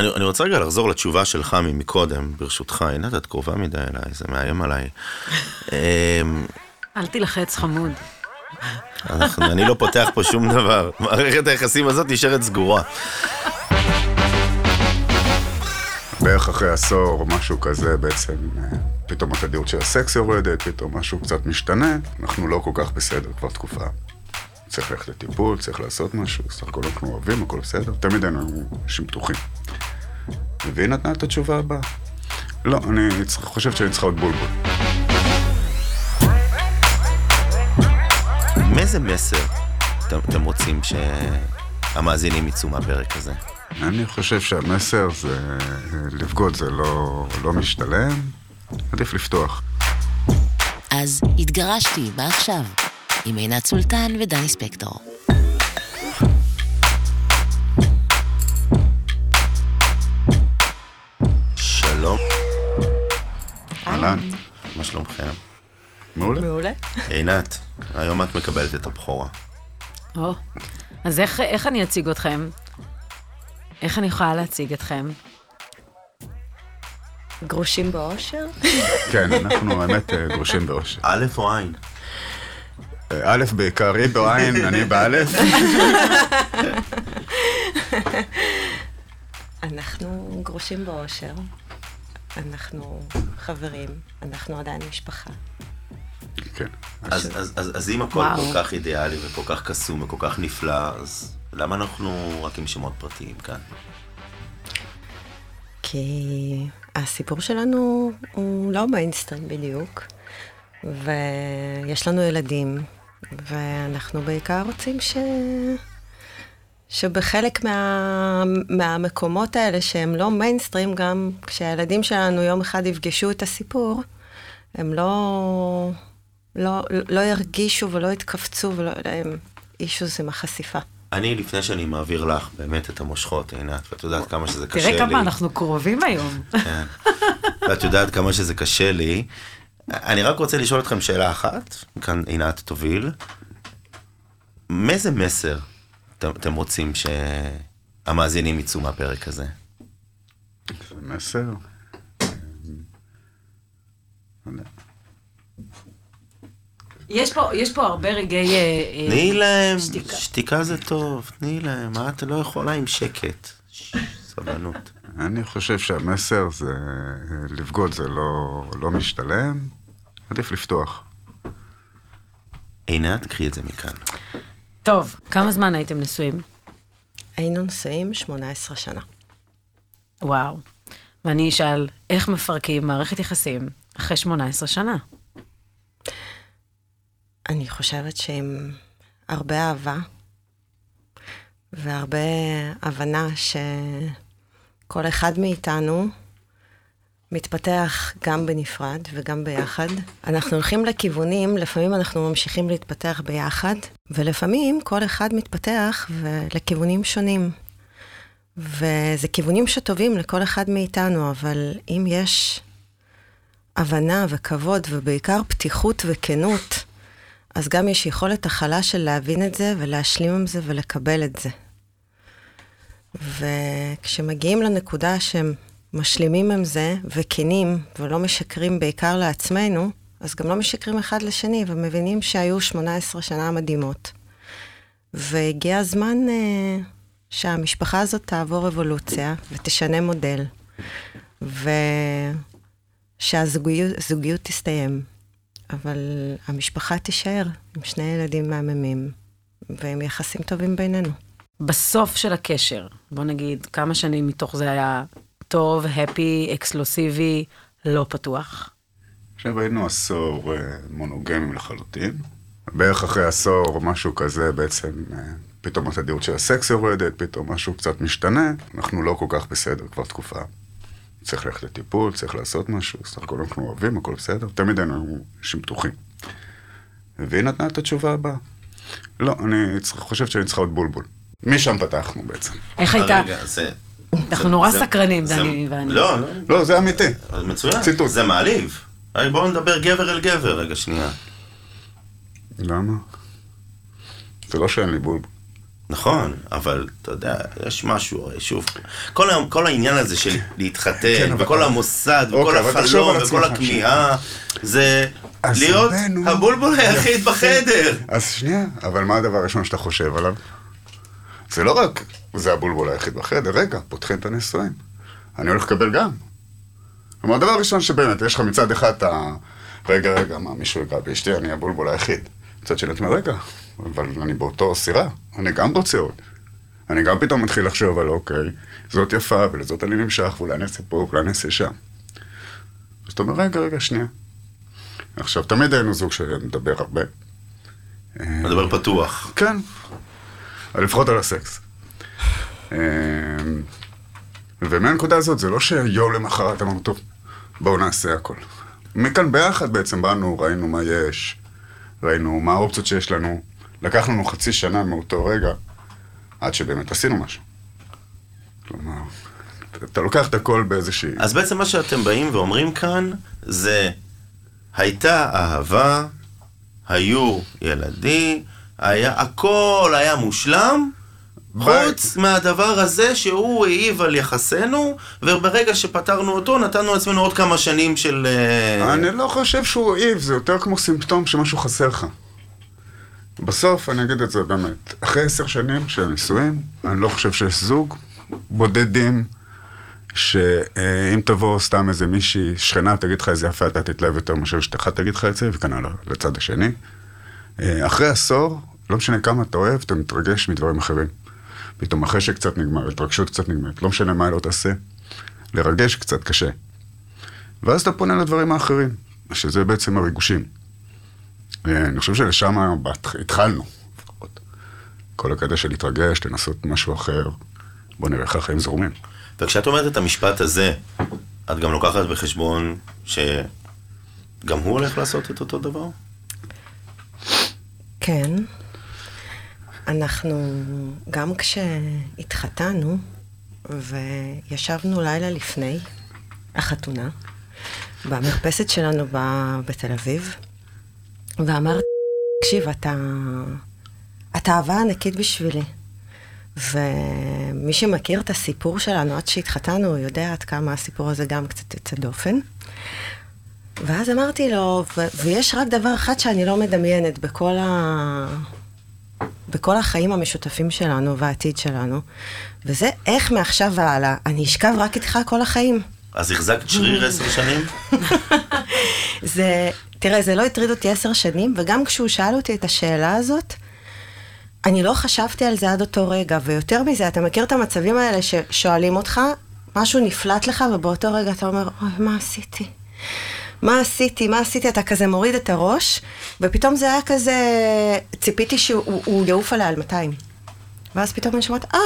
אני, אני רוצה רגע לחזור לתשובה שלך מקודם, ברשותך. עינת, את קרובה מדי אליי, זה מאיים עליי. אמ, אל תילחץ חמוד. אנחנו, אני לא פותח פה שום דבר. מערכת היחסים הזאת נשארת סגורה. בערך אחרי עשור משהו כזה, בעצם אה, פתאום התדירות של הסקס יורדת, פתאום משהו קצת משתנה, אנחנו לא כל כך בסדר כבר תקופה. צריך ללכת לטיפול, צריך לעשות משהו, סך הכל אנחנו אוהבים, הכל בסדר, תמיד היינו אנשים פתוחים. והיא נתנה את התשובה הבאה. לא, אני צריך- חושב שאני צריכה עוד בולבול. מאיזה מסר אתם, רוצים שהמאזינים יצאו מהפרק הזה? אני חושב שהמסר זה לבגוד זה לא, לא משתלם, עדיף לפתוח. אז התגרשתי, מה עכשיו? עם עינת סולטן ודני ספקטור. שלום, אהלן, מה שלומכם? מעולה. מעולה. עינת, היום את מקבלת את הבכורה. או, אז איך, איך אני אציג אתכם? איך אני יכולה להציג אתכם? גרושים באושר? כן, אנחנו האמת אה, גרושים באושר. א' או עין? אה, א' בעיקר, היא בעין, אני באלף. אנחנו גרושים באושר. אנחנו חברים, אנחנו עדיין משפחה. כן. אז, אז, אז, אז אם הכל וואו. כל כך אידיאלי וכל כך קסום וכל כך נפלא, אז למה אנחנו רק עם שמות פרטיים כאן? כי הסיפור שלנו הוא לא מיינסטרים בדיוק, ויש לנו ילדים, ואנחנו בעיקר רוצים ש... שבחלק מה... מהמקומות האלה שהם לא מיינסטרים, גם כשהילדים שלנו יום אחד יפגשו את הסיפור, הם לא, לא, לא ירגישו ולא יתכווצו ולא יהיה להם אישוז עם החשיפה. אני, לפני שאני מעביר לך באמת את המושכות, עינת, ואת יודעת כמה שזה קשה לי. תראה כמה אנחנו קרובים היום. כן. ואת יודעת כמה שזה קשה לי. אני רק רוצה לשאול אתכם שאלה אחת, כאן עינת תוביל. מאיזה מסר אתם, רוצים שהמאזינים יצאו מהפרק הזה? זה מסר. יש פה, יש פה הרבה רגעי... אה, אה, תני להם, שתיקה. שתיקה זה טוב, תני להם, מה את לא יכולה עם שקט? סבלנות. אני חושב שהמסר זה אה, לבגוד זה לא, לא משתלם, עדיף לפתוח. עינת, קחי את זה מכאן. טוב, כמה זמן הייתם נשואים? היינו נשואים 18 שנה. וואו. ואני אשאל, איך מפרקים מערכת יחסים אחרי 18 שנה? אני חושבת שעם הרבה אהבה והרבה הבנה שכל אחד מאיתנו מתפתח גם בנפרד וגם ביחד. אנחנו הולכים לכיוונים, לפעמים אנחנו ממשיכים להתפתח ביחד, ולפעמים כל אחד מתפתח לכיוונים שונים. וזה כיוונים שטובים לכל אחד מאיתנו, אבל אם יש הבנה וכבוד, ובעיקר פתיחות וכנות, אז גם יש יכולת הכלה של להבין את זה ולהשלים עם זה ולקבל את זה. וכשמגיעים לנקודה שהם משלימים עם זה וכנים ולא משקרים בעיקר לעצמנו, אז גם לא משקרים אחד לשני ומבינים שהיו 18 שנה מדהימות. והגיע הזמן אה, שהמשפחה הזאת תעבור אבולוציה ותשנה מודל, ושהזוגיות תסתיים. אבל המשפחה תישאר עם שני ילדים מהממים, ועם יחסים טובים בינינו. בסוף של הקשר, בוא נגיד, כמה שנים מתוך זה היה טוב, הפי, אקסקלוסיבי, לא פתוח? עכשיו היינו עשור אה, מונוגמים לחלוטין. בערך אחרי עשור משהו כזה, בעצם אה, פתאום התדירות של הסקס יורדת, פתאום משהו קצת משתנה, אנחנו לא כל כך בסדר כבר תקופה. צריך ללכת לטיפול, צריך לעשות משהו, סך הכל אנחנו אוהבים, הכל בסדר, תמיד היינו אנשים פתוחים. והיא נתנה את התשובה הבאה. לא, אני צריך- חושב שאני צריכה עוד בולבול. משם פתחנו בעצם. איך הייתה? רגע, זה... אנחנו נורא סקרנים, דני ואני. לא, לא, לא, זה אמיתי. אז מצוין. ציטוט. זה מעליב. בואו נדבר גבר אל גבר, רגע, שנייה. למה? זה לא שאין לי בולבול. נכון, אבל אתה יודע, יש משהו, שוב, כל, ה- כל העניין הזה של להתחתן, כן, אבל- וכל המוסד, וכל אוקיי, אבל החלום, וכל הכמיהה, זה להיות רבנו- הבולבול היחיד בחדר. אז שנייה, אבל מה הדבר הראשון שאתה חושב עליו? זה לא רק, זה הבולבול היחיד בחדר, רגע, פותחים את הנישואים. אני הולך לקבל גם. כלומר, הדבר הראשון שבאמת, יש לך מצד אחד את ה... רגע, רגע, מה, מישהו ייגע באשתי, אני הבולבול היחיד. מצד שני, אתה אומר, רגע, אבל אני באותו סירה, אני גם רוצה עוד. אני גם פתאום מתחיל לחשוב על, אוקיי, זאת יפה, ולזאת אני נמשך, ואולי אני אעשה פה, ואולי אני אעשה שם. אז אתה אומר, רגע, רגע, שנייה. עכשיו, תמיד היינו זוג שמדבר הרבה. מדבר פתוח. כן, לפחות על הסקס. אמ, ומהנקודה הזאת זה לא שיום למחרת אמרנו, טוב, בואו נעשה הכל. מכאן ביחד בעצם באנו, ראינו מה יש, ראינו מה האופציות שיש לנו. לקח לנו חצי שנה מאותו רגע, עד שבאמת עשינו משהו. כלומר, אתה לוקח את הכל באיזושהי... אז בעצם מה שאתם באים ואומרים כאן, זה הייתה אהבה, היו ילדים, היה, הכל היה מושלם, חוץ מהדבר הזה שהוא העיב על יחסינו, וברגע שפתרנו אותו, נתנו לעצמנו עוד כמה שנים של... אה, אני לא חושב שהוא העיב, זה יותר כמו סימפטום שמשהו חסר לך. בסוף, אני אגיד את זה באמת, אחרי עשר שנים של נישואים, אני לא חושב שיש זוג בודדים, שאם תבוא סתם איזה מישהי, שכנה תגיד לך איזה יפה, אתה תתלהב יותר מאשר אשתך תגיד לך את זה, וכנ"ל לצד השני. אה, אחרי עשור, לא משנה כמה אתה אוהב, אתה מתרגש מדברים אחרים. פתאום אחרי שקצת נגמר, התרגשות קצת נגמרת, לא משנה מה לא תעשה, לרגש קצת קשה. ואז אתה פונה לדברים האחרים, שזה בעצם הריגושים. אה, אני חושב שלשם התחלנו, לפחות. כל הקטע של להתרגש, לנסות משהו אחר, בוא נראה איך החיים זורמים. וכשאת אומרת את המשפט הזה, את גם לוקחת בחשבון שגם הוא הולך לעשות את אותו דבר? כן. אנחנו, גם כשהתחתנו, וישבנו לילה לפני החתונה, במרפסת שלנו ב- בתל אביב, ואמרתי, תקשיב, אתה, אתה אהבה ענקית בשבילי. ומי שמכיר את הסיפור שלנו עד שהתחתנו, יודע עד כמה הסיפור הזה גם קצת יוצא דופן. ואז אמרתי לו, ו- ויש רק דבר אחד שאני לא מדמיינת בכל, ה... בכל החיים המשותפים שלנו והעתיד שלנו, וזה איך מעכשיו והלאה אני אשכב רק איתך כל החיים. אז החזקת שריר עשר שנים? זה, תראה, זה לא הטריד אותי עשר שנים, וגם כשהוא שאל אותי את השאלה הזאת, אני לא חשבתי על זה עד אותו רגע, ויותר מזה, אתה מכיר את המצבים האלה ששואלים אותך, משהו נפלט לך, ובאותו רגע אתה אומר, אוי, מה עשיתי? מה עשיתי? מה עשיתי? אתה כזה מוריד את הראש, ופתאום זה היה כזה, ציפיתי שהוא הוא יעוף עליי על 200. ואז פתאום אני שומעת, אה,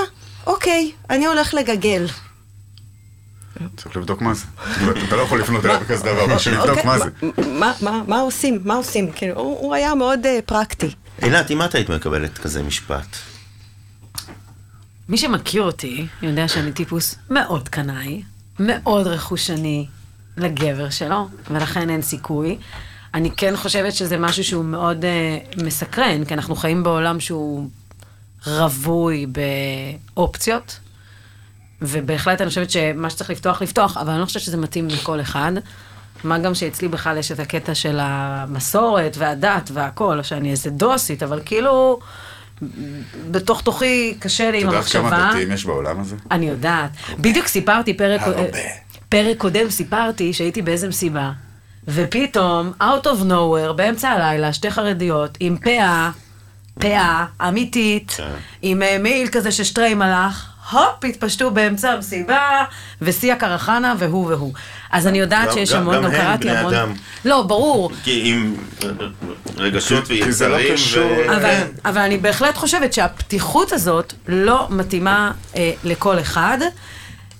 אוקיי, אני הולך לגגל. צריך לבדוק מה זה. אתה לא יכול לפנות אליי בכזה דבר, בשביל לבדוק אוקיי, מה זה. מה, עושים? מה עושים? כאילו, הוא, היה מאוד uh, פרקטי. עינת, אם את היית מקבלת כזה משפט, מי שמכיר אותי יודע שאני טיפוס מאוד קנאי, מאוד רכושני לגבר שלו, ולכן אין סיכוי. אני כן חושבת שזה משהו שהוא מאוד uh, מסקרן, כי אנחנו חיים בעולם שהוא רווי באופציות, ובהחלט אני חושבת שמה שצריך לפתוח, לפתוח, אבל אני לא חושבת שזה מתאים לכל אחד. מה גם שאצלי בכלל יש את הקטע של המסורת והדת והכל, שאני איזה דוסית, אבל כאילו, בתוך תוכי קשה לי את עם יודעת המחשבה. כמה דתיים יש בעולם הזה? אני יודעת. בדיוק סיפרתי פרק, הרבה. פרק קודם, סיפרתי שהייתי באיזה מסיבה, ופתאום, out of nowhere, באמצע הלילה, שתי חרדיות, עם פאה, פאה אמיתית, כן. עם אה, מעיל כזה ששטריי מלאך, הופ, התפשטו באמצע המסיבה, ושיא הקרחנה, והוא והוא. אז אני יודעת שיש גם- המון, גם הם קראתי בני המון. אדם. לא, ברור. כי עם רגשות לא ויצרים. ו- אבל, כן. אבל אני בהחלט חושבת שהפתיחות הזאת לא מתאימה אה, לכל אחד,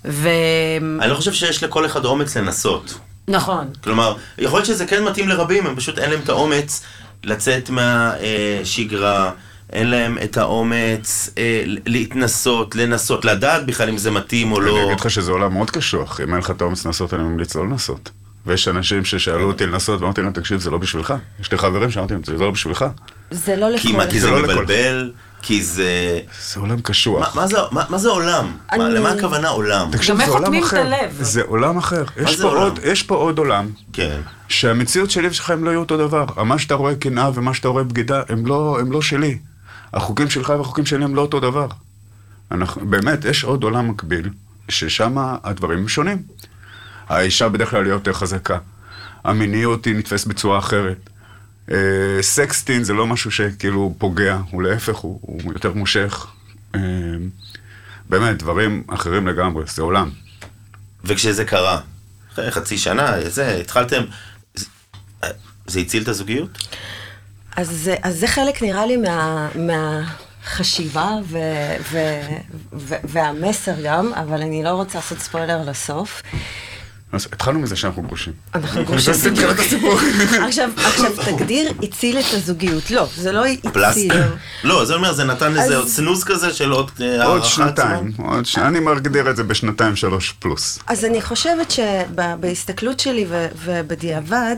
ונכון, אני לא חושב שיש לכל אחד אומץ לנסות. נכון. כלומר, יכול להיות שזה כן מתאים לרבים, הם פשוט אין להם את האומץ לצאת מהשגרה, אין להם את האומץ אה, להתנסות, לנסות, לדעת בכלל אם זה מתאים או אני לא. אגיד לך שזה עולם מאוד קשוח, אם אין לך את האומץ לנסות, אני ממליץ לא לנסות. ויש אנשים ששאלו אותי לנסות, ואמרתי להם, תקשיב, זה לא בשבילך. יש לי חברים שאמרתי להם, זה לא בשבילך. זה לא לכל כי מה, כי זה לא לכל- מבלבל, כי זה... זה עולם מה, קשוח. מה, זה, מה, מה זה עולם? מה, אני- למה הכוונה עולם? תקשיב, גם זה איך עולם אחר. הלב. זה עולם אחר. יש זה פה עולם? עוד- יש פה עוד עולם. כן. שהמציאות שלי ושלכם לא יהיו אותו דבר. מה שאתה רואה קנאה ומה שאתה רואה בגידה, הם לא, הם לא שלי. החוקים שלך והחוקים שלי הם לא אותו דבר. אנחנו, באמת, יש עוד עולם מקביל, ששם הדברים הם שונים. האישה בדרך כלל היא יותר חזקה. המיניות היא נתפסת בצורה אחרת. אה, סקסטין זה לא משהו שכאילו פוגע, הוא להפך, הוא, הוא יותר מושך. אה, באמת, דברים אחרים לגמרי, זה עולם. וכשזה קרה, אחרי חצי שנה, זה, התחלתם, זה, זה הציל את הזוגיות? אז, זה- אז זה חלק נראה לי מה, מהחשיבה ו, ו, ו, והמסר גם, אבל אני לא רוצה לעשות ספוילר לסוף. אז התחלנו מזה שאנחנו גרושים. אנחנו גרושים. זה תחילת הסיפור. עכשיו, עכשיו תגדיר, הציל את הזוגיות. לא, זה לא הציל. פלסטר? לא, זה אומר, זה נתן איזה סנוז כזה של עוד אה, עוד שנתיים, זמן? עוד ש... אני מגדיר את זה בשנתיים שלוש פלוס. אז אני חושבת שבהסתכלות שלי ובדיעבד,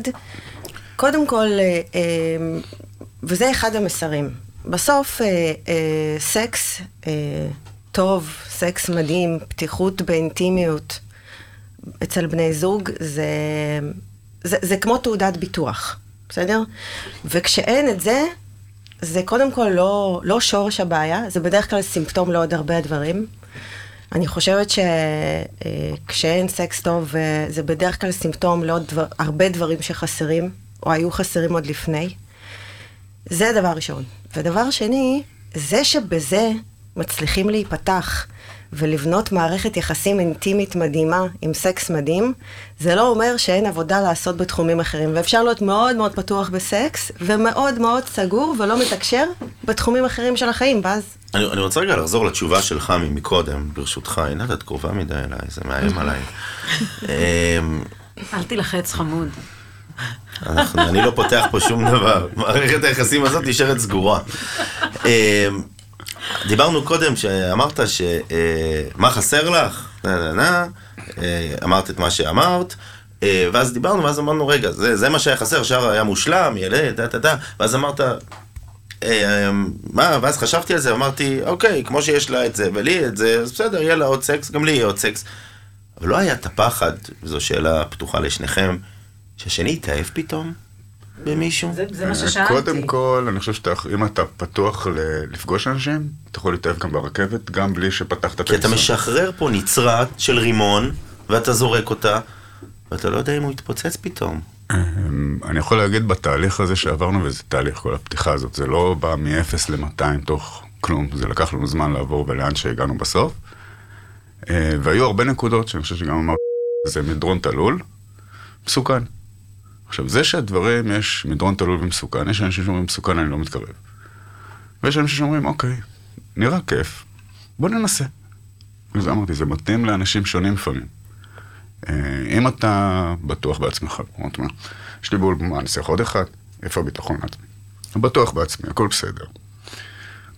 קודם כל, אה, אה, וזה אחד המסרים, בסוף סקס טוב, סקס מדהים, פתיחות באינטימיות אצל בני זוג, זה, זה, זה כמו תעודת ביטוח, בסדר? וכשאין את זה, זה קודם כל לא, לא שורש הבעיה, זה בדרך כלל סימפטום לעוד הרבה דברים. אני חושבת שכשאין סקס טוב, אה, זה בדרך כלל סימפטום לעוד דבר, הרבה דברים שחסרים, או היו חסרים עוד לפני. זה דבר ראשון. ודבר שני, זה שבזה מצליחים להיפתח ולבנות מערכת יחסים אינטימית מדהימה עם סקס מדהים, זה לא אומר שאין עבודה לעשות בתחומים אחרים. ואפשר להיות מאוד מאוד פתוח בסקס, ומאוד מאוד סגור ולא מתקשר בתחומים אחרים של החיים, ואז... אני, אני רוצה רגע לחזור לתשובה שלך מקודם, ברשותך. עינת, את קרובה מדי אליי, זה מאיים עליי. אמ, אל תילחץ חמוד. אנחנו, אני לא פותח פה שום דבר. מערכת היחסים הזאת נשארת סגורה. דיברנו קודם שאמרת שמה חסר לך, נה נה נה, אה, אמרת את מה שאמרת, אה, ואז דיברנו, ואז אמרנו, רגע, זה, זה מה שהיה חסר, השאר היה מושלם, ילד, דה דה דה, ואז אמרת, אה, מה, ואז חשבתי על זה, אמרתי, אוקיי, כמו שיש לה את זה ולי את זה, אז בסדר, יהיה לה עוד סקס, גם לי יהיה עוד סקס. אבל לא היה את הפחד, וזו שאלה פתוחה לשניכם, שהשני יתאהב פתאום במישהו? זה, זה מה ששאלתי. קודם כל, אני חושב שאם אתה פתוח ל- לפגוש אנשים, אתה יכול להתאהב גם ברכבת, גם בלי שפתחת את כי אתה. משחרר פה נצרת של רימון, ואתה זורק אותה, ואתה לא יודע אם הוא יתפוצץ פתאום. אמ, אני יכול להגיד בתהליך הזה שעברנו, וזה תהליך, כל הפתיחה הזאת, זה לא בא מ-0 ל-200 תוך כלום, זה לקח לנו זמן לעבור ולאן שהגענו בסוף. אה, והיו הרבה נקודות שאני חושב שגם אמרתי, זה מדרון תלול, מסוכן. עכשיו, זה שהדברים, יש מדרון תלול ומסוכן, יש אנשים שאומרים מסוכן, אני לא מתקרב. ויש אנשים שאומרים, אוקיי, נראה כיף, בוא ננסה. וזה אמרתי, זה מתאים לאנשים שונים לפעמים. אה, אם אתה בטוח בעצמך, כמו אתה יש לי בול, מה, אעשה עוד אחד? איפה הביטחון העצמי? אני בטוח בעצמי, הכל בסדר.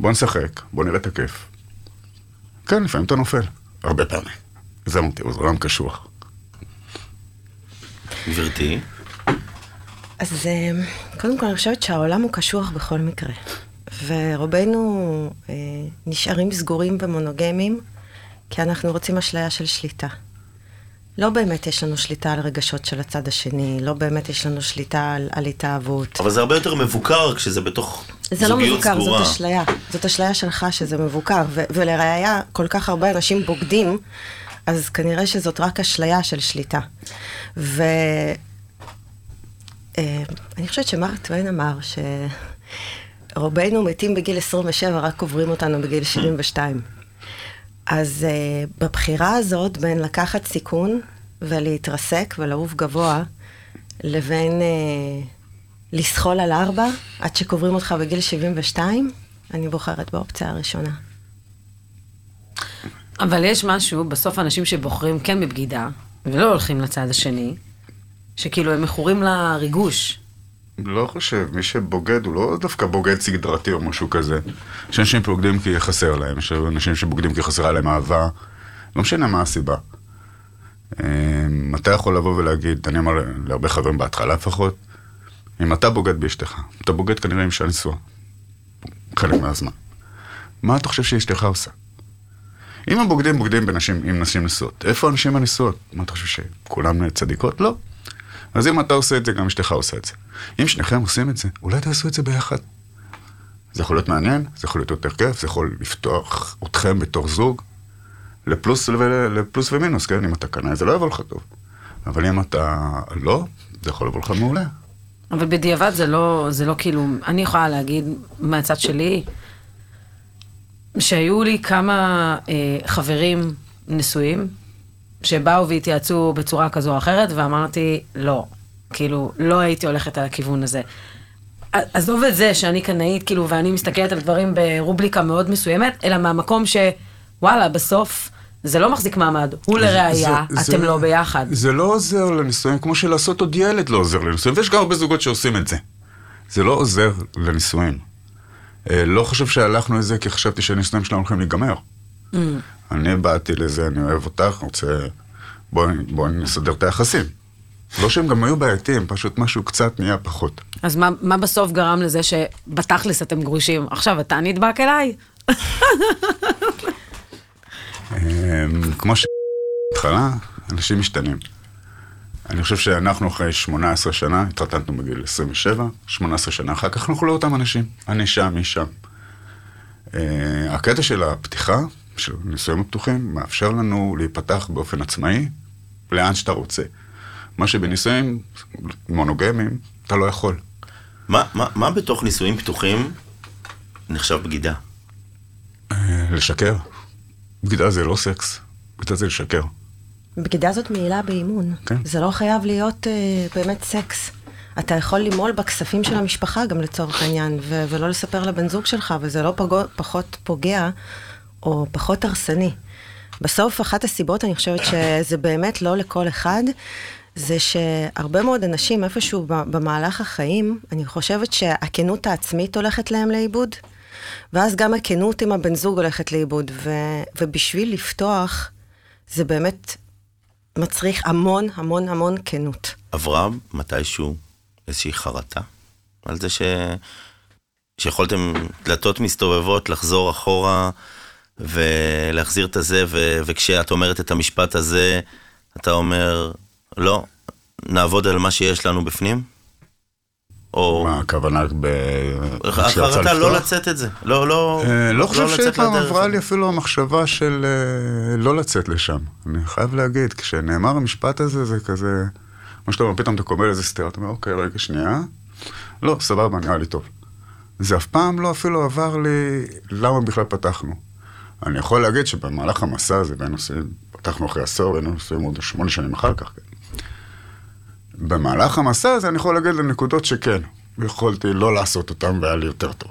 בוא נשחק, בוא נראה את הכיף. כן, לפעמים אתה נופל, הרבה פעמים. זה אמרתי, זה עולם קשוח. גברתי, אז אה, קודם כל אני חושבת שהעולם הוא קשוח בכל מקרה. ורובנו אה, נשארים סגורים ומונוגמים, כי אנחנו רוצים אשליה של שליטה. לא באמת יש לנו שליטה על רגשות של הצד השני, לא באמת יש לנו שליטה על, על התאהבות. אבל זה הרבה יותר מבוקר כשזה בתוך זה לא זוגיות מבוקר, סגורה. זאת אשליה. זאת אשליה שלך שזה מבוקר. ו- ולראיה, כל כך הרבה אנשים בוגדים, אז כנראה שזאת רק אשליה של שליטה. ו... אה, אני חושבת שמרק טוויין אמר שרובנו מתים בגיל 27, רק קוברים אותנו בגיל 72. אז uh, בבחירה הזאת בין לקחת סיכון ולהתרסק ולעוף גבוה, לבין uh, לסחול על ארבע עד שקוברים אותך בגיל 72, אני בוחרת באופציה הראשונה. אבל יש משהו, בסוף אנשים שבוחרים כן בבגידה, ולא הולכים לצד השני, שכאילו הם מכורים לריגוש. לא חושב, מי שבוגד הוא לא דווקא בוגד סדרתי או משהו כזה. יש אנשים שבוגדים כי חסר להם, יש אנשים שבוגדים כי חסרה להם אהבה, לא משנה מה הסיבה. אמ, אתה יכול לבוא ולהגיד, אני אומר להרבה חברים בהתחלה לפחות, אם אתה בוגד באשתך, אתה בוגד כנראה עם אישה נשואה. חלק מהזמן. מה אתה חושב שאשתך עושה? אם הבוגדים בוגדים בנשים, עם נשים נשואות, איפה הנשים הנשואות? מה אתה חושב שכולן צדיקות? לא. אז אם אתה עושה את זה, גם אשתך עושה את זה. אם שניכם עושים את זה, אולי תעשו את זה ביחד. זה יכול להיות מעניין, זה יכול להיות יותר כיף, זה יכול לפתוח אתכם בתור זוג לפלוס, לפלוס ומינוס, כן? אם אתה קנאי זה לא יבוא לך טוב. אבל אם אתה לא, זה יכול לבוא לך מעולה. אבל בדיעבד זה לא, זה לא כאילו, אני יכולה להגיד מהצד שלי, שהיו לי כמה אה, חברים נשואים, שבאו והתייעצו בצורה כזו או אחרת, ואמרתי, לא, כאילו, לא הייתי הולכת על הכיוון הזה. עזוב את זה שאני קנאית, כאילו, ואני מסתכלת על דברים ברובריקה מאוד מסוימת, אלא מהמקום שוואלה, בסוף... זה לא מחזיק מעמד, הוא לראייה, אתם זה, לא ביחד. זה לא עוזר לנישואים, כמו שלעשות עוד ילד לא עוזר לנישואים, ויש גם הרבה זוגות שעושים את זה. זה לא עוזר לנישואים. אה, לא חושב שהלכנו לזה כי חשבתי שהנישואים שלנו הולכים להיגמר. Mm. אני באתי לזה, אני אוהב אותך, רוצה... בואי בוא נסדר את היחסים. לא שהם גם היו בעייתיים, פשוט משהו קצת נהיה פחות. אז מה, מה בסוף גרם לזה שבתכלס אתם גרושים? עכשיו אתה נדבק אליי? אמ, כמו שהתחלה, אנשים משתנים. אני חושב שאנחנו אחרי 18 שנה, התחתננו בגיל 27, 18 שנה אחר כך אנחנו לא אותם אנשים. אני שם, היא שם. אה, הקטע של הפתיחה, של נישואים פתוחים, מאפשר לנו להיפתח באופן עצמאי לאן שאתה רוצה. מה שבנישואים מונוגמיים, אתה לא יכול. מה, מה, מה בתוך נישואים פתוחים נחשב בגידה? אה, לשקר. בגידה זה לא סקס, בגידה זה לשקר. בגידה זאת מעילה באימון. כן. זה לא חייב להיות uh, באמת סקס. אתה יכול למעול בכספים של המשפחה גם לצורך העניין, ו- ולא לספר לבן זוג שלך, וזה לא פגו- פחות פוגע או פחות הרסני. בסוף, אחת הסיבות, אני חושבת שזה באמת לא לכל אחד, זה שהרבה מאוד אנשים איפשהו במהלך החיים, אני חושבת שהכנות העצמית הולכת להם לאיבוד. ואז גם הכנות עם הבן זוג הולכת לאיבוד, ו, ובשביל לפתוח, זה באמת מצריך המון המון המון כנות. עברה מתישהו איזושהי חרטה על זה ש... שיכולתם דלתות מסתובבות לחזור אחורה ולהחזיר את הזה, ו... וכשאת אומרת את המשפט הזה, אתה אומר, לא, נעבוד על מה שיש לנו בפנים? או... מה הכוונה ב... החרטה לא לצאת את זה. לא, לא... אה, לא חושב שאי פעם עברה לי אפילו המחשבה של אה, לא לצאת לשם. אני חייב להגיד, כשנאמר המשפט הזה, זה כזה... כמו שאתה אומר, פתאום אתה קומל איזה סטירה, אתה אומר, אוקיי, רגע, שנייה. לא, סבבה, נראה לי טוב. זה אף פעם לא אפילו עבר לי למה בכלל פתחנו. אני יכול להגיד שבמהלך המסע הזה, בין נושאים, פתחנו אחרי עשור, היינו נושאים עוד שמונה שנים אחר כך, כן. במהלך המסע הזה אני יכול להגיד לנקודות שכן, יכולתי לא לעשות אותם והיה לי יותר טוב.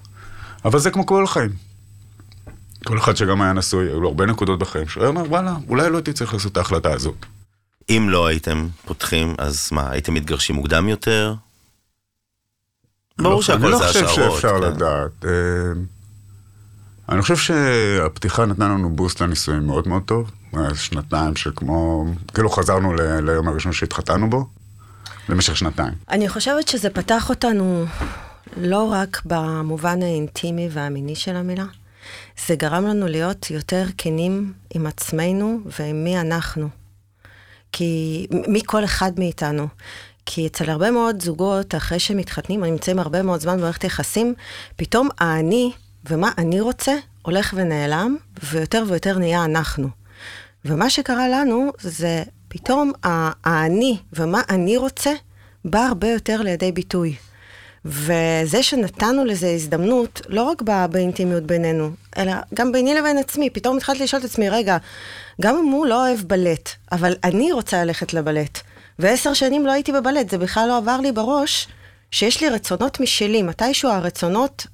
אבל זה כמו כל החיים. כל אחד שגם היה נשוי, היו לו הרבה נקודות בחיים, שהוא אומר, וואלה, אולי לא הייתי צריך לעשות את ההחלטה הזאת. אם לא הייתם פותחים, אז מה, הייתם מתגרשים מוקדם יותר? ברור לא, שהכל זה השערות. אני לא חושב שאפשר כן. לדעת. אני חושב שהפתיחה נתנה לנו בוסט לנישואים מאוד מאוד טוב. שנתיים שכמו, כאילו חזרנו ליום הראשון שהתחתנו בו. במשך שנתיים. אני חושבת שזה פתח אותנו לא רק במובן האינטימי והמיני של המילה, זה גרם לנו להיות יותר כנים עם עצמנו ועם מי אנחנו. כי, מי כל אחד מאיתנו. כי אצל הרבה מאוד זוגות, אחרי שהם מתחתנים, נמצאים הרבה מאוד זמן במערכת יחסים, פתאום האני ומה אני רוצה הולך ונעלם, ויותר ויותר נהיה אנחנו. ומה שקרה לנו זה פתאום האני ומה אני רוצה בא הרבה יותר לידי ביטוי. וזה שנתנו לזה הזדמנות, לא רק באינטימיות בינינו, אלא גם ביני לבין עצמי, פתאום התחלתי לשאול את עצמי, רגע, גם אם הוא לא אוהב בלט, אבל אני רוצה ללכת לבלט, ועשר שנים לא הייתי בבלט, זה בכלל לא עבר לי בראש, שיש לי רצונות משלי, מתישהו הרצונות.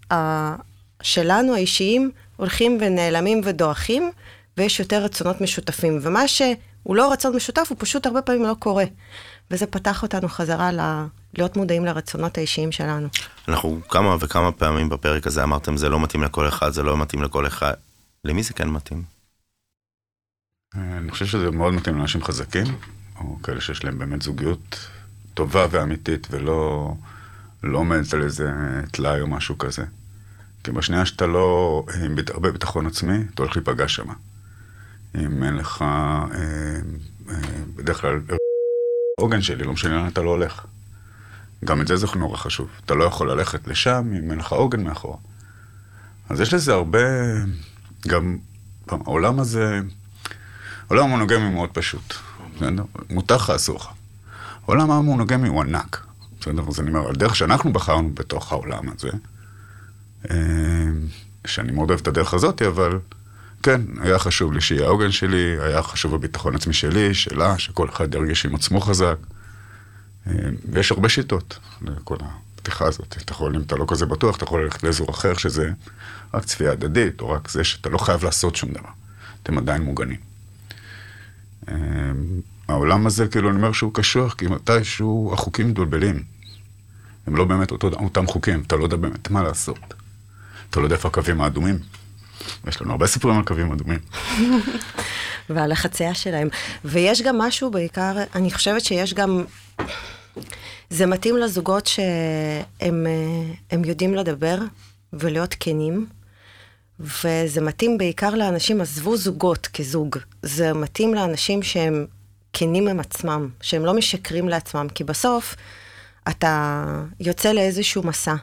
שלנו האישיים הולכים ונעלמים ודועכים, ויש יותר רצונות משותפים, ומה שהוא לא רצון משותף, הוא פשוט הרבה פעמים לא קורה. וזה פתח אותנו חזרה ל... להיות מודעים לרצונות האישיים שלנו. אנחנו כמה וכמה פעמים בפרק הזה אמרתם, זה לא מתאים לכל אחד, זה לא מתאים לכל אחד. למי זה כן מתאים? אני חושב שזה מאוד מתאים לאנשים חזקים, או כאלה שיש להם באמת זוגיות טובה ואמיתית, ולא לא עומדת על איזה טלאי או משהו כזה. כי בשנייה שאתה לא עם בית- הרבה ביטחון עצמי, אתה הולך להיפגע שם. אם אין לך, אה, אה, בדרך כלל, עוגן שלי, לא משנה לאן אתה לא הולך. גם את זה זה נורא חשוב. אתה לא יכול ללכת לשם אם אין לך עוגן מאחורה. אז יש לזה הרבה, גם העולם הזה, העולם המונוגמי מאוד פשוט. מותר לך, אסור לך. העולם המונוגמי הוא ענק. בסדר? אז אני אומר, הדרך שאנחנו בחרנו בתוך העולם הזה, אה, שאני מאוד אוהב את הדרך הזאת, אבל כן, היה חשוב לי שיהיה העוגן שלי, היה חשוב הביטחון העצמי שלי, שלה, שכל אחד ירגיש עם עצמו חזק. אה, ויש הרבה שיטות לכל הפתיחה הזאת. אתה יכול, אם אתה לא כזה בטוח, אתה יכול ללכת לאזור אחר שזה רק צפייה הדדית, או רק זה שאתה לא חייב לעשות שום דבר. אתם עדיין מוגנים. אה, העולם הזה, כאילו, אני אומר שהוא קשוח, כי מתישהו החוקים מתבלבלים. הם לא באמת אותו, אותם חוקים, אתה לא יודע באמת מה לעשות. אתה לא יודע איפה הקווים האדומים. יש לנו הרבה סיפורים על קווים אדומים. ועל החצייה שלהם. ויש גם משהו בעיקר, אני חושבת שיש גם... זה מתאים לזוגות שהם אה, יודעים לדבר ולהיות כנים, וזה מתאים בעיקר לאנשים, עזבו זוגות כזוג, זה מתאים לאנשים שהם כנים עם עצמם, שהם לא משקרים לעצמם, כי בסוף אתה יוצא לאיזשהו מסע,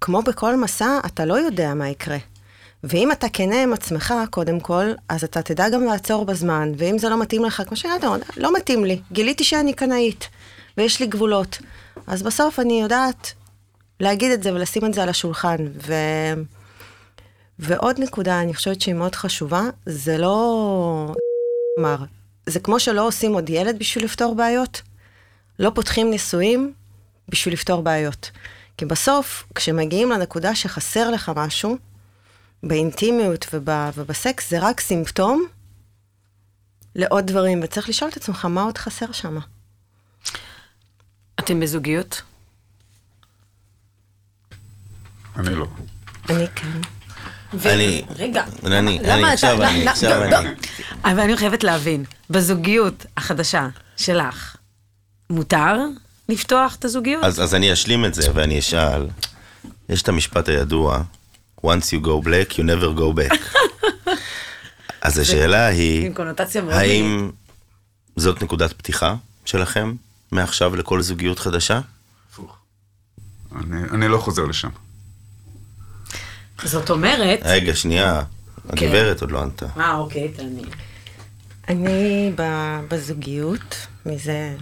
וכמו בכל מסע, אתה לא יודע מה יקרה. ואם אתה כנה עם עצמך, קודם כל, אז אתה תדע גם לעצור בזמן, ואם זה לא מתאים לך, כמו שאתה אומר, לא מתאים לי, גיליתי שאני קנאית, ויש לי גבולות. אז בסוף אני יודעת להגיד את זה ולשים את זה על השולחן. ו... ועוד נקודה, אני חושבת שהיא מאוד חשובה, זה לא... כלומר, זה כמו שלא עושים עוד ילד בשביל לפתור בעיות, לא פותחים נישואים בשביל לפתור בעיות. כי בסוף, כשמגיעים לנקודה שחסר לך משהו, באינטימיות וב, ובסקס, זה רק סימפטום לעוד דברים, וצריך לשאול את עצמך מה עוד חסר שם. אתם בזוגיות? אני לא. אני כן. אני, רגע. אני, אני למה עכשיו, אתה- אני, לא, עכשיו לא, אני. אבל אני חייבת להבין, בזוגיות החדשה שלך, מותר לפתוח את הזוגיות? אז, אז אני אשלים את זה ואני אשאל, יש את המשפט הידוע, once you go black, you never go back. אז השאלה היא, עם קונוטציה מאוד האם זאת נקודת פתיחה שלכם מעכשיו לכל זוגיות חדשה? הפוך. אני, אני לא חוזר לשם. זאת אומרת... רגע, שנייה, הגברת עוד לא ענתה. אה, אוקיי, תעני. אני ב- בזוגיות מזה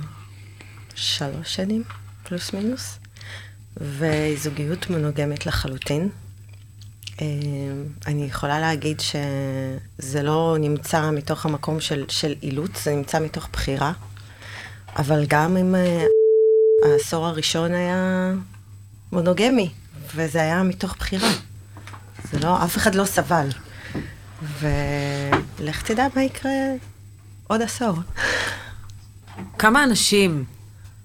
שלוש שנים, פלוס מינוס, וזוגיות מונוגמת לחלוטין. אה, אני יכולה להגיד שזה לא נמצא מתוך המקום של, של אילוץ, זה נמצא מתוך בחירה, אבל גם אם אה, העשור הראשון היה מונוגמי, וזה היה מתוך בחירה. זה לא, אף אחד לא סבל. ולך תדע מה יקרה עוד עשור. כמה אנשים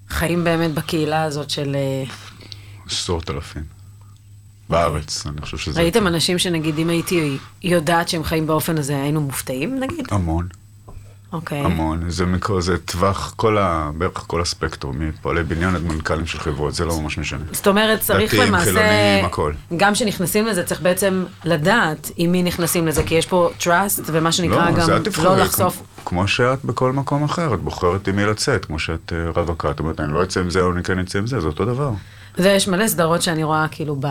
חיים באמת בקהילה הזאת של... אה, עשרות אלפים. בארץ, אני חושב שזה... ראיתם אנשים שנגיד, אם הייתי יודעת שהם חיים באופן הזה, היינו מופתעים נגיד? המון, אוקיי. המון. זה מקרה, זה טווח, כל ה... בערך כל הספקטרום, מפועלי בניין עד מנכ"לים של חברות, זה לא ממש משנה. זאת אומרת, צריך דתיים, למעשה... חילונים, הכל. גם כשנכנסים לזה, צריך בעצם לדעת עם מי נכנסים לזה, כי יש פה trust, ומה שנקרא לא, גם לא לחשוף. כמו, שאת בכל מקום אחר, את בוחרת עם מי לצאת, כמו שאת אה, רווקה, את אומרת, אני לא אצא עם זה, או אני כן אצא עם זה, זה אותו דבר. ויש מלא סדרות שאני רואה כאילו ב...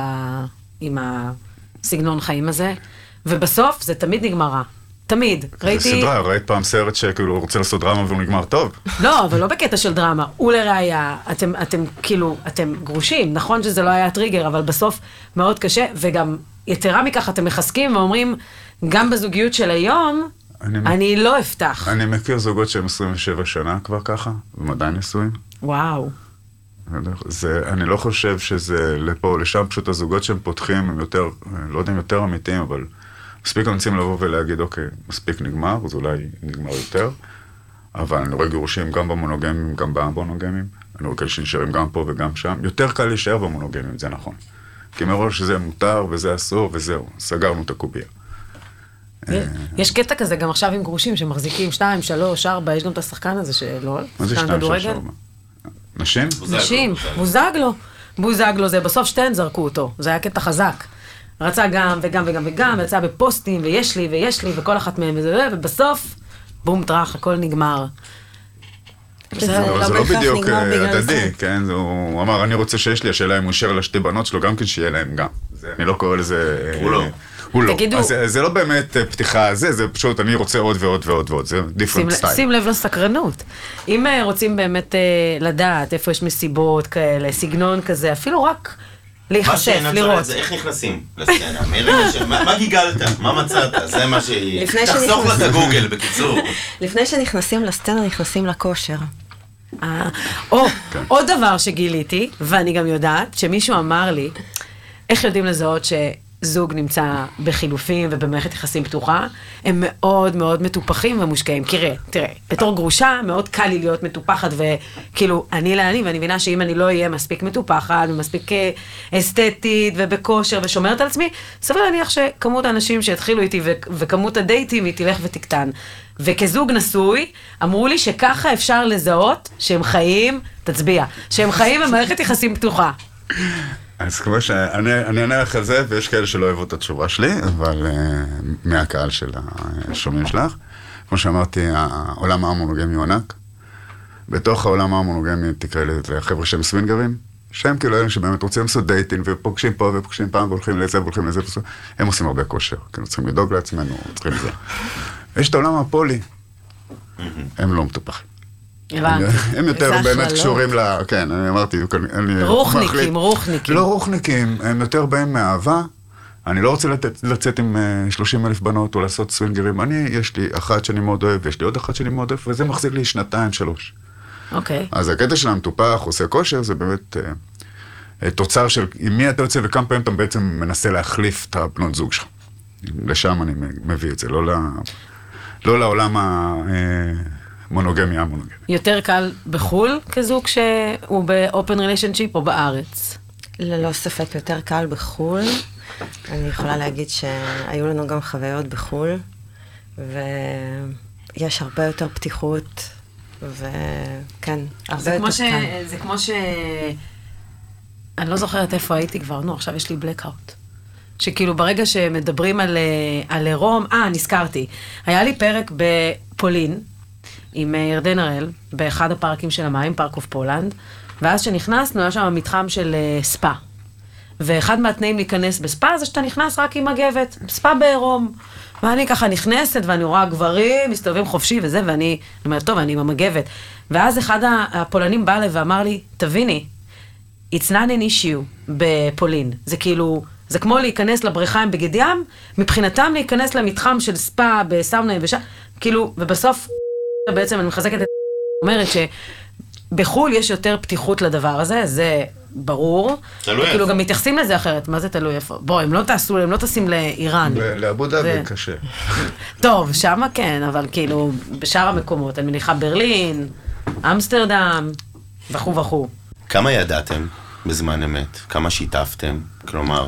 עם הסגנון חיים הזה, ובסוף זה תמיד נגמר רע. תמיד. זה ראיתי... סדרה, ראית פעם סרט שכאילו רוצה לעשות דרמה והוא נגמר טוב? לא, אבל לא בקטע של דרמה. ולראיה, אתם, אתם כאילו, אתם גרושים, נכון שזה לא היה טריגר, אבל בסוף מאוד קשה, וגם יתרה מכך, אתם מחזקים ואומרים, גם בזוגיות של היום, אני- אני, אני לא אפתח. אני מכיר זוגות שהם 27 שנה כבר ככה, והם עדיין נשואים. וואו. זה, אני לא חושב שזה לפה או לשם, פשוט הזוגות שהם פותחים הם יותר, לא יודע אם יותר אמיתיים, אבל מספיק אמיצים לבוא ולהגיד, אוקיי, מספיק נגמר, אז אולי נגמר יותר. אבל אני רואה גירושים גם במונוגמים, גם במונוגמים. אני רואה כאלה שנשארים גם פה וגם שם. יותר קל להישאר במונוגמים, זה נכון. כי מראש שזה מותר וזה אסור וזהו, סגרנו את הקובייה. יש קטע כזה גם עכשיו עם גרושים שמחזיקים שתיים, שלוש, ארבע, יש גם את השחקן הזה שלא, מה זה שחקן שתיים, שלוש, כדורגל. ארבע? נשים? נשים, בוזגלו. בוזגלו זה, בסוף שתיהן זרקו אותו, זה היה קטע חזק. רצה גם וגם וגם וגם, ויצא בפוסטים, ויש לי ויש לי, וכל אחת מהן וזה, ובסוף, בום טראח, הכל נגמר. זה לא לא בדיוק אה, הדדי. כן? הוא אמר, אני רוצה שיש לי, השאלה אם הוא אישר לשתי בנות שלו גם כן, שיהיה להם גם. אני לא קורא לזה... אה, הוא לא. הוא לא. תגידו- אז זה- זה לא באמת אה, פתיחה זה, זה פשוט, אני רוצה עוד ועוד ועוד ועוד, זה דיפרנט סטייל. שים לב לסקרנות. אם אה, רוצים באמת אה, לדעת איפה יש מסיבות כאלה, סגנון כזה, אפילו רק להיחשף, לראות. זה איך נכנסים לסצנה, ש... מה גיגלת? מה מצאת? זה מה שהיא... לפני תחסוך לה את הגוגל, בקיצור. לפני שנכנסים לסצנה, נכנסים לכושר. או, עוד דבר שגיליתי, ואני גם יודעת, שמישהו אמר לי, איך יודעים לזהות שזוג נמצא בחילופים ובמערכת יחסים פתוחה? הם מאוד מאוד מטופחים ומושקעים. כי ראה, תראה, בתור גרושה, מאוד קל לי להיות מטופחת, וכאילו, אני לאני, ואני מבינה שאם אני לא אהיה מספיק מטופחת, ומספיק אה, אסתטית, ובכושר, ושומרת על עצמי, סביר להניח שכמות האנשים שיתחילו איתי, ו- וכמות הדייטים, היא תלך ותקטן. וכזוג נשוי, אמרו לי שככה אפשר לזהות שהם חיים, תצביע, שהם חיים במערכת יחסים פתוחה. אז כמו שאני אני אענה לך על זה, ויש כאלה שלא יאהבו את התשובה שלי, אבל uh, מהקהל של השומעים שלך, כמו שאמרתי, העולם המונוגמי הוא ענק. בתוך העולם המונוגמי תקרא לזה חבר'ה שהם סווינגרים, שהם כאילו אלה שבאמת רוצים לעשות dating, ופוגשים פה ופוגשים פעם, והולכים לזה והולכים לזה, הם עושים הרבה כושר, כאילו צריכים לדאוג לעצמנו, צריכים זה. יש את העולם הפולי, הם לא מטופחים. הם יותר באמת. קשורים ל... כן, אני אמרתי, אני... רוחניקים. רוחניקים. לא רוחניקים, הם יותר באים מאהבה. אני לא רוצה לתת, לצאת עם אה, 30 אלף בנות או לעשות סווינגרים. אני, יש לי אחת שאני מאוד אוהב, ויש לי עוד אחת שאני מאוד אוהב, וזה מחזיק לי שנתיים, שלוש. אוקיי. אז הקטע של המטופח, עושה כושר, זה באמת אה, אה, תוצר של עם מי אתה יוצא וכמה פעמים אתה בעצם מנסה להחליף את הבנות זוג שלך. לשם אני מביא את זה, לא, ל, לא לעולם המונוגמי המונוגמי. יותר קל בחו"ל כזוג שהוא באופן ריליישנשיפ או בארץ? ללא ספק יותר קל בחו"ל. אני יכולה להגיד שהיו לנו גם חוויות בחו"ל, ויש הרבה יותר פתיחות, וכן, הרבה זה יותר כמו ש... קל. זה כמו ש... אני לא זוכרת איפה הייתי כבר, נו, עכשיו יש לי blackout. שכאילו ברגע שמדברים על, אה, על עירום, אה, נזכרתי. היה לי פרק בפולין עם אה, ירדן הראל, באחד הפארקים של המים, Park of Poland, ואז כשנכנסנו, היה שם מתחם של אה, ספא. ואחד מהתנאים להיכנס בספא זה שאתה נכנס רק עם מגבת, ספא בעירום. ואני ככה נכנסת, ואני רואה גברים מסתובבים חופשי וזה, ואני אני אומרת, טוב, אני עם המגבת. ואז אחד הפולנים בא אליי ואמר לי, תביני, it's not an issue בפולין. זה כאילו, זה כמו להיכנס לבריכה עם בגד ים, מבחינתם להיכנס למתחם של ספא בסאונה יבשה, כאילו, ובסוף, בעצם אני מחזקת את... אומרת שבחו"ל יש יותר פתיחות לדבר הזה, זה ברור. תלוי כאילו איפה. גם מתייחסים לזה אחרת, מה זה תלוי איפה? בוא, הם לא טסו, הם לא טסים לאיראן. לאבו זה- דאבי קשה. טוב, שמה כן, אבל כאילו, בשאר המקומות, אני מניחה ברלין, אמסטרדם, וכו' וכו'. כמה ידעתם בזמן אמת? כמה שיתפתם? כלומר,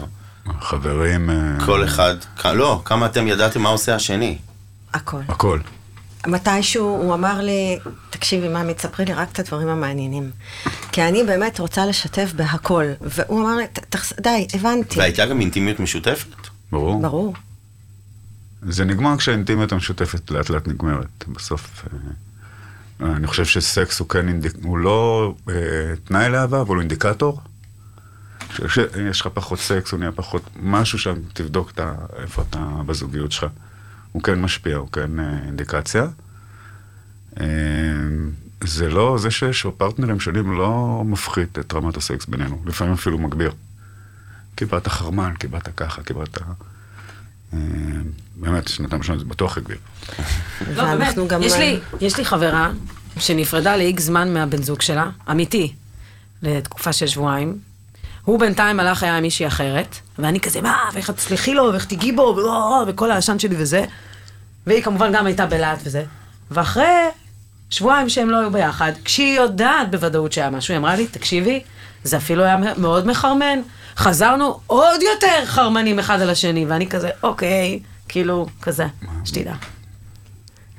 חברים, אה, כל אחד... לא, כמה אתם ידעתם מה עושה השני? הכל. הכל. מתישהו הוא אמר לי, תקשיבי, ממי, תספרי לי רק את הדברים המעניינים. כי אני באמת רוצה לשתף בהכל. והוא אמר לי, "ת- תחס- די, הבנתי. והייתה גם אינטימיות משותפת? ברור. ברור. זה נגמר כשהאינטימיות המשותפת לאט לאט נגמרת. בסוף, אה, אני חושב שסקס הוא כן, אינדיק... הוא לא אה, תנאי לאהבה, אבל הוא אינדיקטור. כשיש לך פחות סקס, הוא נהיה פחות משהו שם, תבדוק את ה... איפה אתה בזוגיות שלך. הוא כן משפיע, הוא כן אה, אינדיקציה. אה, זה לא, זה שיש פרטנרים שונים לא מפחית את רמת הסקס בינינו, לפעמים אפילו מגביר. קיבלת חרמן, קיבלת ככה, קיבלת... אה, באמת, שנתיים ראשונות זה בטוח הגביר. לא, באמת, ואנחנו גם... יש לי, יש לי חברה שנפרדה לאיקס זמן מהבן זוג שלה, אמיתי, לתקופה של שבועיים. הוא בינתיים הלך היה עם מישהי אחרת, ואני כזה, מה, ואיך את תסלחי לו, ואיך תיגעי בו, וכל העשן שלי וזה. והיא כמובן גם הייתה בלהט וזה. ואחרי שבועיים שהם לא היו ביחד, כשהיא יודעת בוודאות שהיה משהו, היא אמרה לי, תקשיבי, זה אפילו היה מאוד מחרמן. חזרנו עוד יותר חרמנים אחד על השני, ואני כזה, אוקיי, כאילו, כזה, שתדע.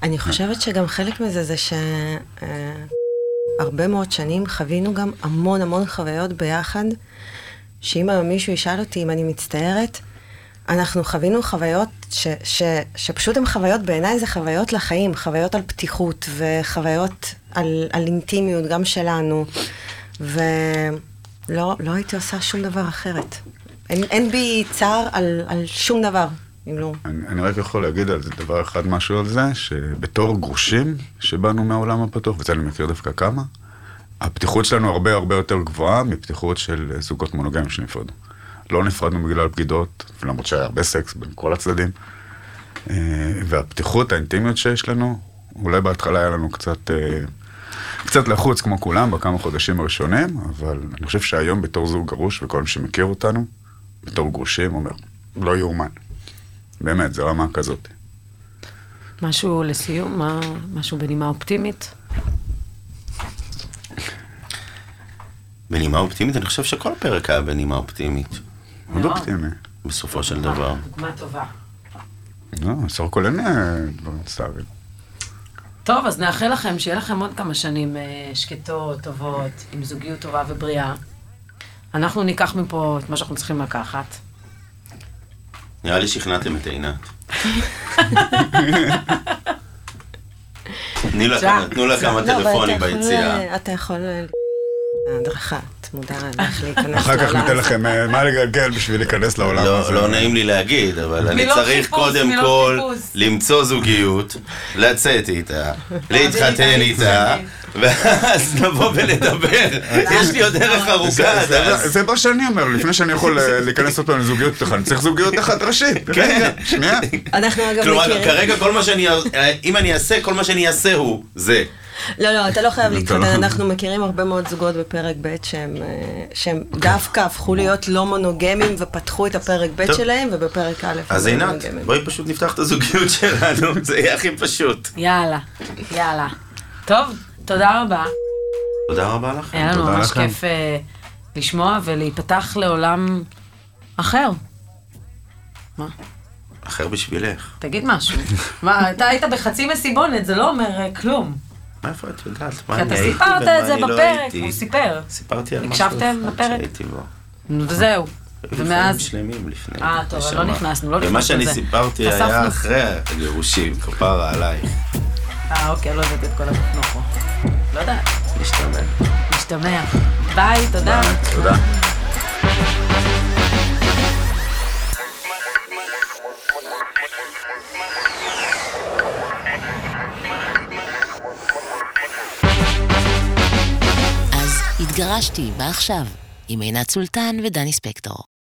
אני חושבת שגם חלק מזה זה ש... הרבה מאוד שנים חווינו גם המון המון חוויות ביחד, שאם היום מישהו ישאל אותי אם אני מצטערת, אנחנו חווינו חוויות ש, ש, שפשוט הן חוויות, בעיניי זה חוויות לחיים, חוויות על פתיחות וחוויות על, על אינטימיות גם שלנו, ולא לא הייתי עושה שום דבר אחרת. אין, אין בי צער על, על שום דבר, אם לא... אני, אני רק יכול להגיד על זה דבר אחד, משהו על זה, שבתור גרושים שבאנו מהעולם הפתוח, וזה אני מכיר דווקא כמה, הפתיחות שלנו הרבה הרבה יותר גבוהה מפתיחות של זוגות מונוגמים שנפרדו. לא נפרדנו בגלל בגידות, למרות שהיה הרבה סקס בין כל הצדדים. אה, והפתיחות, האינטימיות שיש לנו, אולי בהתחלה היה לנו קצת, אה, קצת לחוץ כמו כולם בכמה חודשים הראשונים, אבל אני חושב שהיום בתור זוג גרוש, וכל מי שמכיר אותנו, בתור גרושים, אומר, לא יאומן. באמת, זו רמה כזאת. משהו לסיום, מה, משהו בנימה אופטימית? בנימה אופטימית, אני חושב שכל פרק היה בנימה אופטימית, מאוד אופטימי. בסופו של דבר. דוגמה טובה. לא, בסך הכל אין אה, דברים מצטערים. טוב, אז נאחל לכם שיהיה לכם עוד כמה שנים אה, שקטות, טובות, עם זוגיות טובה ובריאה. אנחנו ניקח מפה את מה שאנחנו צריכים לקחת. נראה לי שכנעתם את עינת. תנו לה כמה לא, טלפונים ביציאה. אה, אתה יכול... אה, הדרכה, איך להיכנס אחר כך ניתן. לכם אה, מה לגלגל בשביל להיכנס לעולם הזה. לא, לא נעים לי להגיד, אבל אני צריך קודם כל. למצוא זוגיות, לצאת איתה, להתחתן איתה, ואז נבוא ונדבר. יש לי עוד דרך ארוכה זה- עד זה- אז. זה מה שאני אומר, לפני שאני יכול אה, להיכנס עוד פעם לזוגיות אחת, אני צריך זוגיות אחת ראשית. רגע, שנייה. אנחנו אגב כלומר, מכירים... כרגע כל מה שאני, אם אני אעשה, כל מה שאני אעשה הוא זה. לא, לא, אתה לא חייב להתחתן, לא- אנחנו מכירים הרבה מאוד זוגות בפרק ב' שהם, אה, שהם דווקא הפכו להיות לא מונוגמים ופתחו את הפרק ב'. שלהם, ובפרק א' אז הם לא עינת, מונוגמים. בואי פשוט נפתח את הזוגיות שלנו, זה יהיה הכי פשוט. יאללה, יאללה. טוב, תודה רבה. תודה רבה לכם. היה לנו תודה ממש. כיף אה, לשמוע ולהיפתח לעולם אחר. מה? אחר בשבילך. תגיד משהו. מה, אתה היית בחצי מסיבונת, זה לא אומר אה, כלום. מאיפה את יודעת? מה כי אני אתה הייתי סיפרת ומה את זה אני לא בפרק, הייתי? הוא סיפר. סיפרתי על משהו אחד? שהייתי בו. וזהו. ומאז... שלמים לפני. אה, טוב, לא. נכנסנו, לא ומה נכנסנו שאני לזה. סיפרתי חשפנו. היה אחרי הגירושים, כפרה עלייך. אה, אוקיי, לא הבאתי את כל התוכנוכו. לא יודעת, משתמע. משתמע. ביי, תודה. תודה. התגרשתי, מה עכשיו? עם עינת סולטן ודני ספקטור.